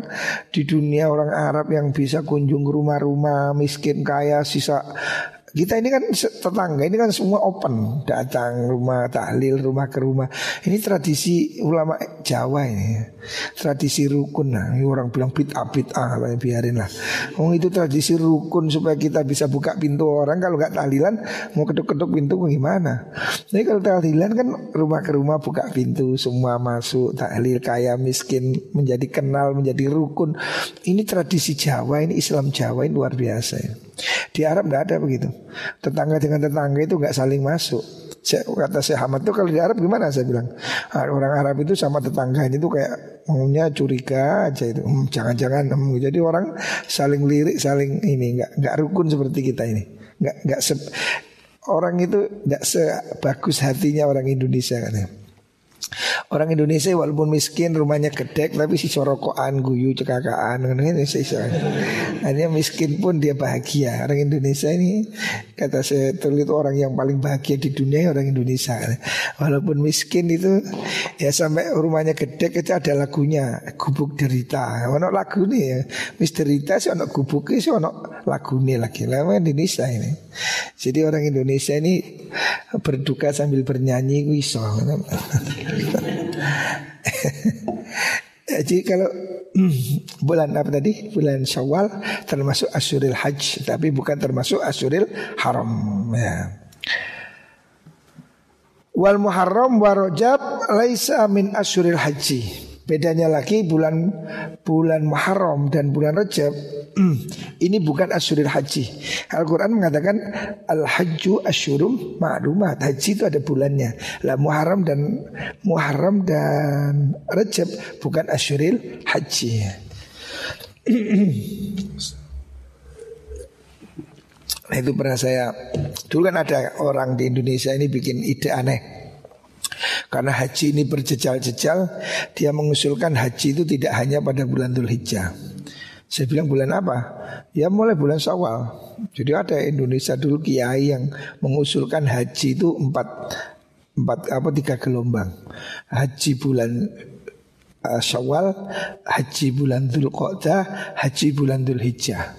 [SPEAKER 1] di dunia orang Arab yang bisa kunjung rumah-rumah miskin kaya sisa kita ini kan tetangga ini kan semua open. Datang rumah tahlil rumah ke rumah. Ini tradisi ulama Jawa ini. Tradisi rukun. Nah ini orang bilang bid'ah bid'ah biarin lah. Oh itu tradisi rukun supaya kita bisa buka pintu orang. Kalau nggak tahlilan mau ketuk-ketuk pintu gimana? Jadi kalau tahlilan kan rumah ke rumah buka pintu semua masuk tahlil kaya miskin menjadi kenal menjadi rukun. Ini tradisi Jawa ini Islam Jawa ini luar biasa. Ya. Di Arab tidak ada begitu. Tetangga dengan tetangga itu nggak saling masuk. Saya, kata saya Hamad itu kalau di Arab gimana? Saya bilang ah, orang Arab itu sama tetangga ini tuh kayak maunya curiga aja itu. Hmm, jangan-jangan hmm, jadi orang saling lirik saling ini nggak nggak rukun seperti kita ini. Nggak nggak orang itu nggak sebagus hatinya orang Indonesia katanya Orang Indonesia walaupun miskin rumahnya gedek tapi si corokoan guyu cekakaan ini Hanya miskin pun dia bahagia. Orang Indonesia ini kata saya tulis orang yang paling bahagia di dunia orang Indonesia. Walaupun miskin itu ya sampai rumahnya gedek itu ada lagunya gubuk derita. Ono lagu nih ya. Mis sih ono gubuk sih ono lagu nih lagi. Lama Indonesia ini. Jadi orang Indonesia ini berduka sambil bernyanyi iso. (laughs) Jadi kalau hmm, bulan apa tadi? Bulan Syawal termasuk Asyuril Hajj, tapi bukan termasuk Asyuril Haram. Ya. Wal Muharram wa Rajab laisa min Asyuril Haji. Bedanya lagi bulan bulan Muharram dan bulan Rajab (clears throat) ini bukan asyuril haji. Al-Quran mengatakan al-hajju asyurum ma'lumat. Haji itu ada bulannya. Lah Muharram dan Muharram dan Rajab bukan asyuril haji. Nah, itu pernah saya dulu kan ada orang di Indonesia ini bikin ide aneh. Karena haji ini berjejal-jejal, dia mengusulkan haji itu tidak hanya pada bulan Dhul Hijjah. Saya bilang bulan apa? Ya mulai bulan Syawal. Jadi ada Indonesia dulu kiai yang mengusulkan haji itu empat empat apa tiga gelombang. Haji bulan uh, Syawal, haji bulan Dhul Qodah, haji bulan Dhul Hijjah.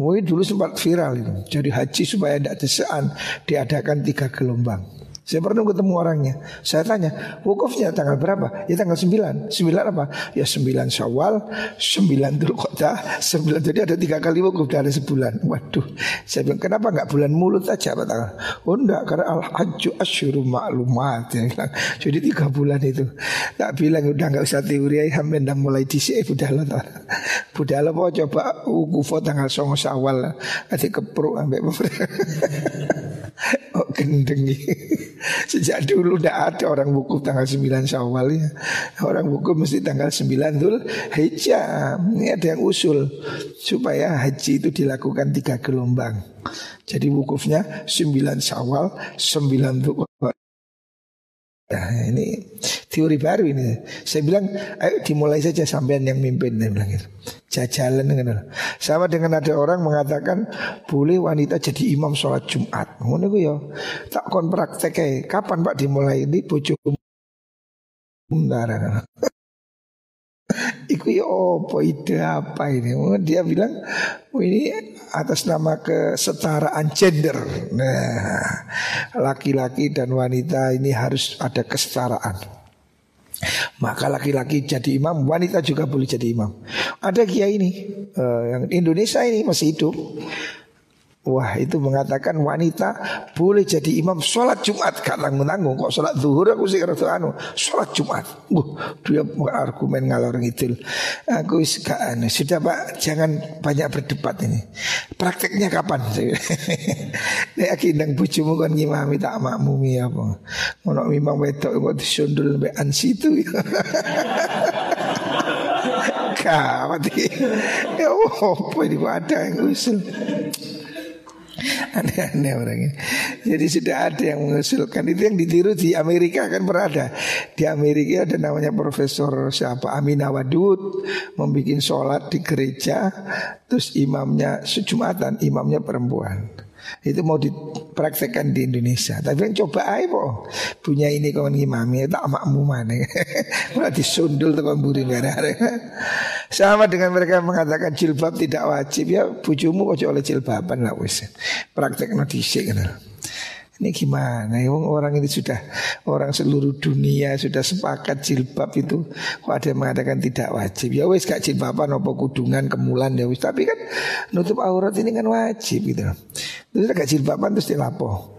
[SPEAKER 1] Mungkin dulu sempat viral itu. Jadi haji supaya tidak desaan diadakan tiga gelombang. Saya pernah ketemu orangnya. Saya tanya, wukufnya tanggal berapa? Ya tanggal 9. 9 apa? Ya 9 Syawal, 9 Dzulqa'dah, 9 jadi ada tiga kali wukuf dari sebulan. Waduh. Saya bilang, kenapa enggak bulan mulut aja Pak tanggal? Oh enggak, karena al-hajju asyuru bilang. Jadi tiga bulan itu. Tak bilang udah enggak usah teori ya, sampai mulai disik budal (laughs) Budal apa coba wukuf tanggal 9 Syawal. Nanti kepruk ambek (laughs) Oh gendeng (laughs) Sejak dulu tidak ada orang wukuf tanggal 9 Syawal ya. Orang wukuf mesti tanggal 9 Dhul Hijjah. Ini ada yang usul supaya haji itu dilakukan tiga gelombang. Jadi wukufnya 9 Syawal, 9 Dhul Nah, ini teori baru ini. Saya bilang, ayo dimulai saja sampean yang mimpin. Saya bilang gitu. Jajalan dengan Sama dengan ada orang mengatakan boleh wanita jadi imam sholat Jumat. Ngono ya. Tak kon praktek Kapan Pak dimulai ini bojoku? Bentar. Iku ya apa ide apa ini? Dia bilang oh ini atas nama kesetaraan gender. Nah, laki-laki dan wanita ini harus ada kesetaraan. Maka laki-laki jadi imam, wanita juga boleh jadi imam. Ada kiai ini, uh, yang Indonesia ini masih hidup. Wah itu mengatakan wanita boleh jadi imam sholat Jumat. Gak tanggung-tanggung. Kok sholat zuhur aku sih rasa anu Sholat Jumat. Uh, Dia argumen ngalor itu Aku gak anu. Sudah pak jangan banyak berdebat ini. Prakteknya kapan? (laughs) Nek nang bujumu kan ngimami tak makmumi apa? Ngono imam wedok kok disundul sampai ansi itu (laughs) Kawat Ya apa ini kok ada yang usul Aneh-aneh orangnya. Jadi sudah ada yang mengusulkan itu yang ditiru di Amerika kan pernah ada. Di Amerika ada namanya Profesor siapa Amina Wadud membuat sholat di gereja, terus imamnya sejumatan imamnya perempuan. Itu mau dipraktekkan di Indonesia. Tapi yang coba po. Punya ini kawan ngimami tak makmu mana. (laughs) Malah disundul tuh kawan buri (laughs) Sama dengan mereka mengatakan jilbab tidak wajib ya bujumu kok oleh jilbaban lah wis. Praktek no disik ini gimana? Ya, orang ini sudah orang seluruh dunia sudah sepakat jilbab itu kok ada yang mengatakan tidak wajib. Ya wis gak jilbaban apa kudungan kemulan ya wis. Tapi kan nutup aurat ini kan wajib gitu. Terus gak jilbaban terus dilapo.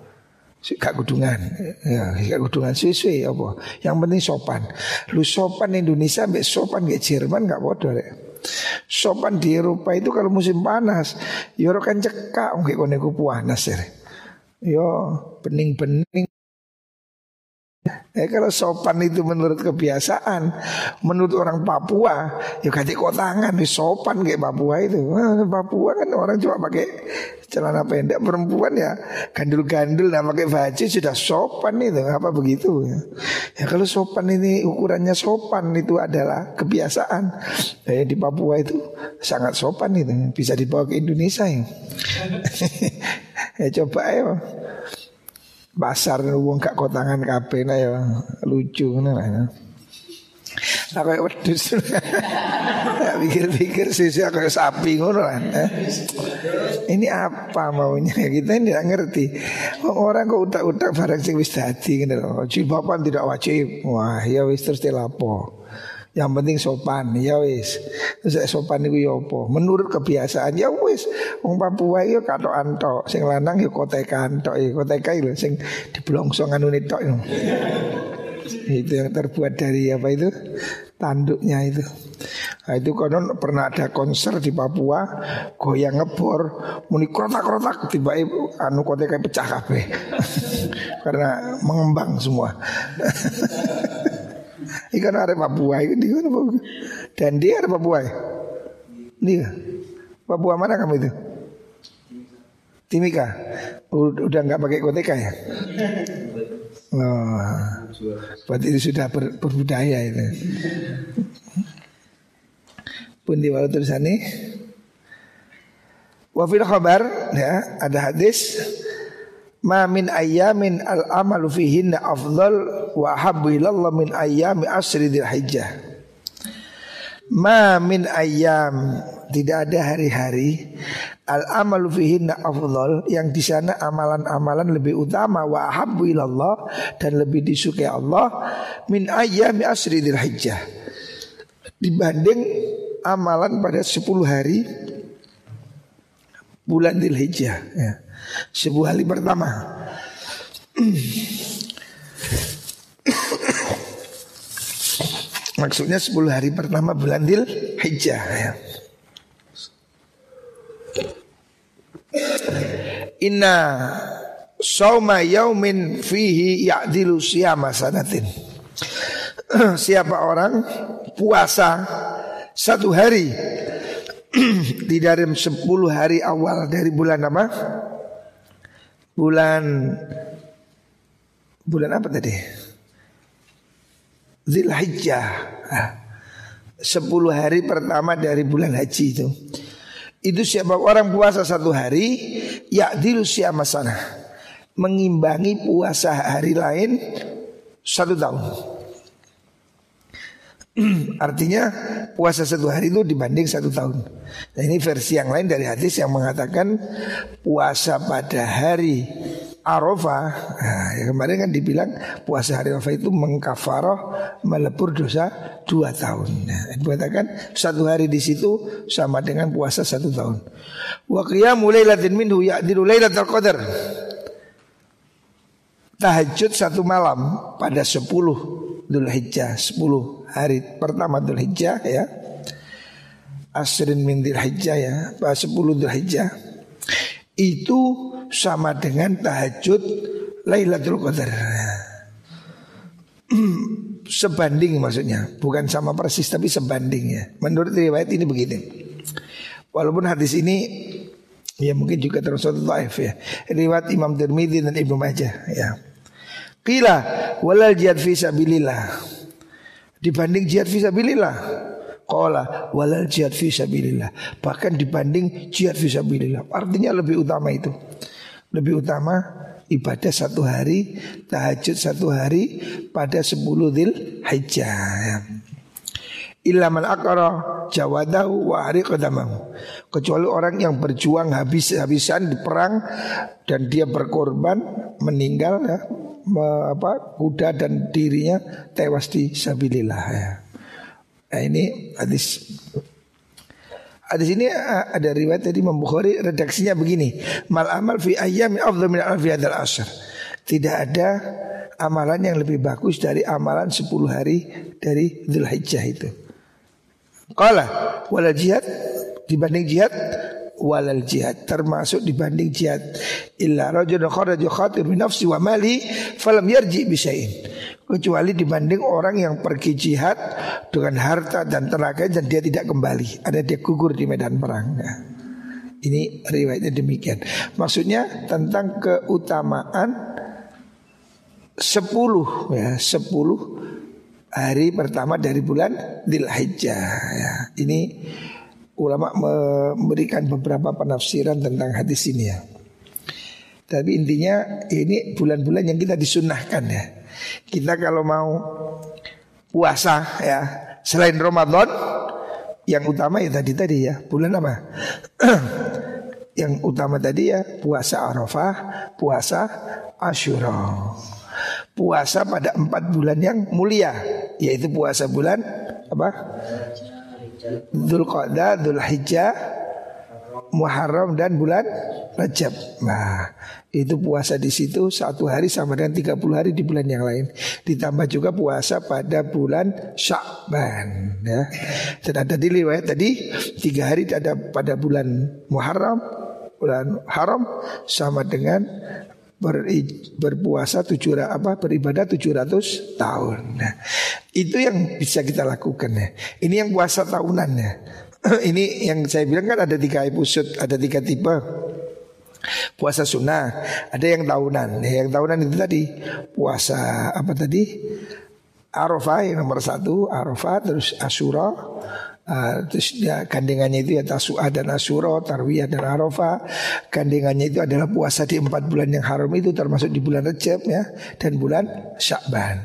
[SPEAKER 1] Gak kudungan. Ya, Gak kudungan. Sesuai apa? Yang penting sopan. Lu sopan Indonesia Sampai sopan gak Jerman gak bodoh deh Sopan di Eropa itu kalau musim panas Ya kan cekak Gak koneku panas ya Yo bening-bening Eh kalau sopan itu menurut kebiasaan. Menurut orang Papua Ya ganti kotangan nih sopan kayak Papua itu. Nah, Papua kan orang cuma pakai celana pendek. Perempuan ya gandul-gandul Nah pakai baju sudah sopan itu. Apa begitu? Ya, ya kalau sopan ini ukurannya sopan itu adalah kebiasaan. Ya, Di Papua itu sangat sopan itu. Bisa dibawa ke Indonesia ya. (laughs) Ya coba ayo pasar wong gak kotangan kabeh nah ya lucu ngono lah. Aku kayak wedus Pikir-pikir sih aku sapi ngono lah Ini apa maunya? Kita ini tidak ngerti. Orang kok utak-utak barang sing wis dadi gitu loh Jilbaban tidak wajib. Wah ya wis terus dilapo yang penting sopan ya wis. Terus sopan itu ya apa? Menurut kebiasaan ya wis. Wong Papua ya katok antok, sing lanang ya kotekan tok ya koteka lho sing diblongsong anune tok itu. itu yang terbuat dari apa itu? Tanduknya itu. Nah, itu konon pernah ada konser di Papua goyang ngebor muni krotak-krotak tiba anu koteka pecah kabeh. (laughs) Karena mengembang semua. (laughs) Ikan ada Papua itu di mana Papua? Dan dia ada Papua. Dia. Papua mana kamu itu? Timika udah nggak pakai koteka ya? Oh, berarti itu sudah ber, berbudaya itu. Pun di tulisan ini Wafil khabar ya ada hadis Ma min ayamin al amalu fihinna afdal wa habbu ilallah min ayami asri dil hijjah Ma min ayam tidak ada hari-hari al amalu fihinna afdal yang di sana amalan-amalan lebih utama wa habbu ilallah dan lebih disukai Allah min ayami asri dil hijjah dibanding amalan pada 10 hari bulan Dzulhijjah ya. Sebuah hari pertama. Maksudnya 10 hari pertama bulan Dzulhijjah ya. Inna sauma yaumin fihi ya'dilu siyama sanatin. Siapa orang puasa satu hari (clears throat) di dalam sepuluh hari awal dari bulan apa? Bulan bulan apa tadi? Zilhijjah. Ah, sepuluh hari pertama dari bulan haji itu. Itu siapa orang puasa satu hari, ya siapa sana mengimbangi puasa hari lain satu tahun. (clears throat) Artinya puasa satu hari itu dibanding satu tahun. Nah ini versi yang lain dari hadis yang mengatakan puasa pada hari Arafah. Nah, ya kemarin kan dibilang puasa hari Arafah itu mengkafaroh melepur dosa dua tahun. Nah, dikatakan satu hari di situ sama dengan puasa satu tahun. Wa mulai lailatin minhu ya'dilu lailatul qadar. Tahajud satu malam pada sepuluh Dhul Hijjah 10 hari pertama Dhul ya. Asrin min Dhul ya. 10 Dhul Itu sama dengan tahajud Lailatul Qadar. (clears throat) Sebanding maksudnya. Bukan sama persis tapi sebanding ya. Menurut riwayat ini begini. Walaupun hadis ini Ya mungkin juga terus satu taif ya. Riwayat Imam Tirmidzi dan Ibnu Majah ya. Qila walal jihad fi sabilillah. Dibanding jihad fi sabilillah. Qala walal jihad fi sabilillah. Bahkan dibanding jihad fi sabilillah. Artinya lebih utama itu. Lebih utama ibadah satu hari, tahajud satu hari pada sepuluh dil hijjah. Illa man akara jawadahu wa ariqadamahu. Kecuali orang yang berjuang habis-habisan di perang dan dia berkorban meninggal ya, me, apa, kuda dan dirinya tewas di sabilillah ya. Nah ini hadis Hadis ini eh, ada riwayat tadi Imam Bukhari redaksinya begini. Mal amal fi ayyami afdal min alfi hadal asr. Tidak ada amalan yang lebih bagus dari amalan 10 hari dari Dzulhijjah itu. Qala wala jihad dibanding jihad walal jihad termasuk dibanding jihad. Illa rajulun kharaja khatir min nafsi wa mali falam yarji bisain kecuali dibanding orang yang pergi jihad dengan harta dan tenaga dan dia tidak kembali. Ada dia gugur di medan perang. Ya. ini riwayatnya demikian. Maksudnya tentang keutamaan sepuluh ya sepuluh hari pertama dari bulan Dzulhijjah ya ini ulama memberikan beberapa penafsiran tentang hadis ini ya. Tapi intinya ini bulan-bulan yang kita disunahkan ya. Kita kalau mau puasa ya selain Ramadan yang utama ya tadi tadi ya bulan apa? (clears throat) yang utama tadi ya puasa Arafah, puasa Ashura. Puasa pada empat bulan yang mulia yaitu puasa bulan apa? Dhul Qa'dah, Dhul Hijjah, Muharram dan bulan Rajab. Nah, itu puasa di situ satu hari sama dengan 30 hari di bulan yang lain. Ditambah juga puasa pada bulan Sya'ban ya. Dan ada di riwayat tadi tiga hari ada pada bulan Muharram, bulan Haram sama dengan ber, berpuasa tujuh apa beribadah tujuh ratus tahun. Nah, itu yang bisa kita lakukan ya. Ini yang puasa tahunan ya. (clears throat) Ini yang saya bilang kan ada tiga episode, ada tiga tipe. Puasa sunnah Ada yang tahunan ya, Yang tahunan itu tadi Puasa apa tadi Arafah yang nomor satu Arafah terus Asyura Uh, terus ya, gandengannya itu ya Tasu'ah dan Asyura, Tarwiyah dan Arafah. Gandengannya itu adalah puasa di empat bulan yang haram itu Termasuk di bulan Recep ya Dan bulan Syakban.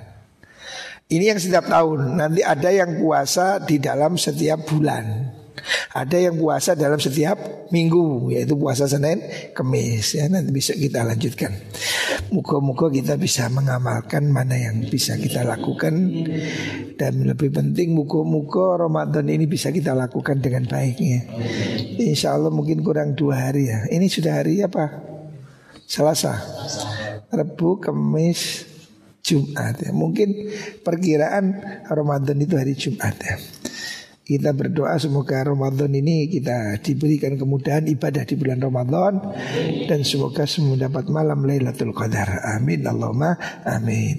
[SPEAKER 1] Ini yang setiap tahun. Nanti ada yang puasa di dalam setiap bulan ada yang puasa dalam setiap minggu Yaitu puasa Senin, Kemis ya, Nanti bisa kita lanjutkan. Muka-muka kita bisa mengamalkan Mana yang bisa kita lakukan. Dan lebih penting Muka-muka Ramadan ini bisa kita lakukan dengan baiknya Insya Allah mungkin kurang dua hari ya. Ini sudah hari apa? Selasa. Rebu, Kemis, Jumat ya. Mungkin perkiraan Ramadan itu hari Jumat ya kita berdoa semoga Ramadan ini kita diberikan kemudahan ibadah di bulan Ramadan dan semoga semua dapat malam Lailatul Qadar. Amin Allahumma amin.